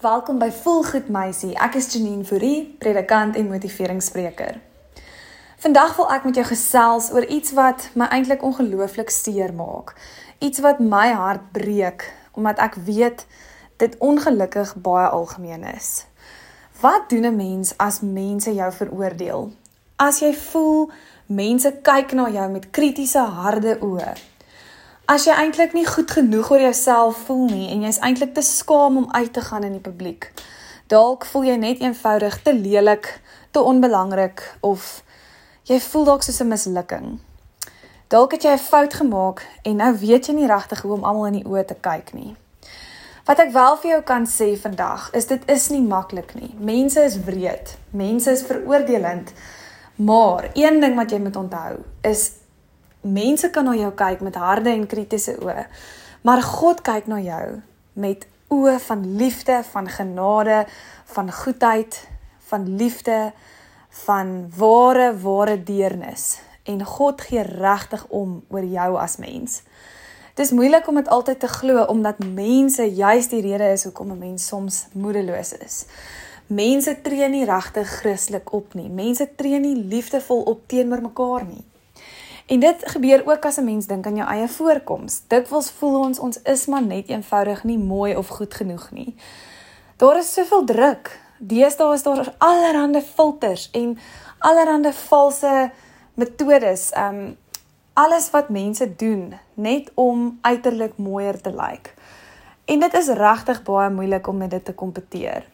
Welkom by Voel Goed Meisie. Ek is Janine Fourie, predikant en motiveringsspreker. Vandag wil ek met jou gesels oor iets wat my eintlik ongelooflik seer maak. Iets wat my hart breek omdat ek weet dit ongelukkig baie algemeen is. Wat doen 'n mens as mense jou veroordeel? As jy voel mense kyk na jou met kritiese harde oë as jy eintlik nie goed genoeg oor jouself voel nie en jy's eintlik te skaam om uit te gaan in die publiek. Dalk voel jy net eenvoudig te lelik, te onbelangrik of jy voel dalk soos 'n mislukking. Dalk het jy 'n fout gemaak en nou weet jy nie regtig hoe om almal in die oë te kyk nie. Wat ek wel vir jou kan sê vandag is dit is nie maklik nie. Mense is wreed, mense is veroordelend. Maar een ding wat jy moet onthou is mense kan na jou kyk met harde en kritiese oë, maar God kyk na jou met oë van liefde, van genade, van goedheid, van liefde, van ware ware deernis en God gee regtig om oor jou as mens. Dit is moeilik om dit altyd te glo omdat mense juis die rede is hoekom 'n mens soms moedeloos is. Mense tree nie regtig Christelik op nie. Mense tree nie liefdevol op teenoor mekaar nie. En dit gebeur ook as 'n mens dink aan jou eie voorkoms. Dikwels voel ons ons is maar net eenvoudig nie mooi of goed genoeg nie. Daar is soveel druk. Deesdae is daar allerlei filters en allerlei valse metodes. Um alles wat mense doen net om uiterlik mooier te lyk. Like. En dit is regtig baie moeilik om met dit te kompeteer.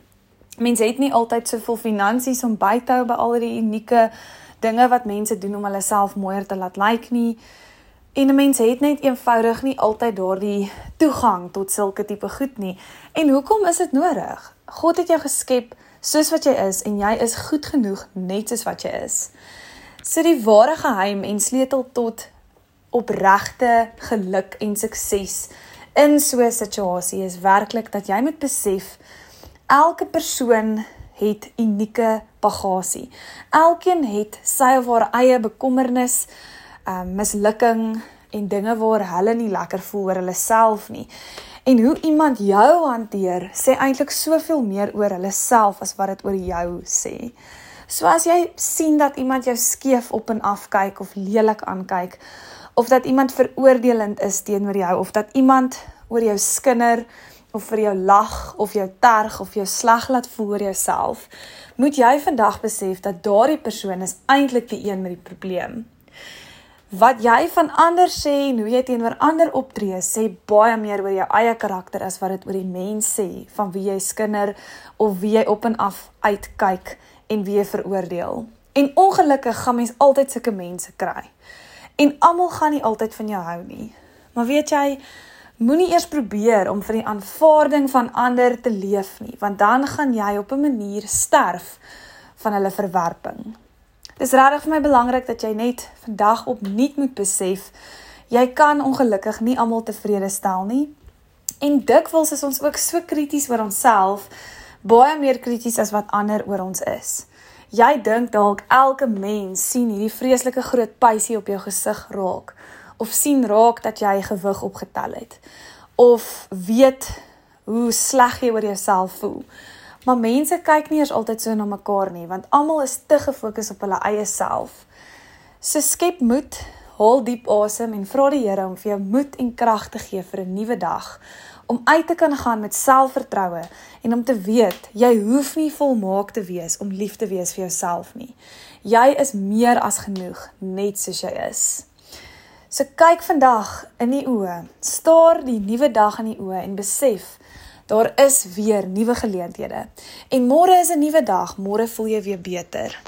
Mense het nie altyd soveel finansies om by te hou by al die unieke dinge wat mense doen om hulle self mooier te laat lyk like nie. En 'n mens het net eenvoudig nie altyd daardie toegang tot sulke tipe goed nie. En hoekom is dit nodig? God het jou geskep soos wat jy is en jy is goed genoeg net soos wat jy is. So die ware geheim en sleutel tot opregte geluk en sukses in so 'n situasie is werklik dat jy moet besef elke persoon het unieke bagasie. Elkeen het sy of haar eie bekommernis, um mislukking en dinge waar hulle nie lekker voel oor hulle self nie. En hoe iemand jou hanteer, sê eintlik soveel meer oor hulle self as wat dit oor jou sê. So as jy sien dat iemand jou skeef op en af kyk of lelik aankyk of dat iemand veroordelend is teenoor jou of dat iemand oor jou skinder of vir jou lag of jou terg of jou sleg laat voel oor jouself, moet jy vandag besef dat daardie persoon is eintlik die een met die probleem. Wat jy van ander sê en hoe jy teenoor ander optree, sê baie meer oor jou eie karakter as wat dit oor die mens sê van wie jy skinder of wie jy op en af uitkyk en wie jy veroordeel. En ongelukkig gaan mens altyd sulke mense kry. En almal gaan nie altyd van jou hou nie. Maar weet jy, Moenie eers probeer om vir die aanvaarding van ander te leef nie, want dan gaan jy op 'n manier sterf van hulle verwerping. Dis regtig vir my belangrik dat jy net vandag opnuut moet besef jy kan ongelukkig nie almal tevrede stel nie. En dikwels is ons ook so krities oor onsself, baie meer krities as wat ander oor ons is. Jy dink dalk elke mens sien hierdie vreeslike groot pysie op jou gesig raak of sien raak dat jy gewig opgetel het of weet hoe sleg jy oor jouself voel. Maar mense kyk nie eers altyd so na mekaar nie want almal is te gefokus op hulle eie self. So skep moed, haal diep asem en vra die Here om vir jou moed en krag te gee vir 'n nuwe dag om uit te kan gaan met selfvertroue en om te weet jy hoef nie volmaak te wees om lief te wees vir jouself nie. Jy is meer as genoeg net soos jy is. So kyk vandag in die oë, staar die nuwe dag in die oë en besef daar is weer nuwe geleenthede. En môre is 'n nuwe dag, môre voel jy weer beter.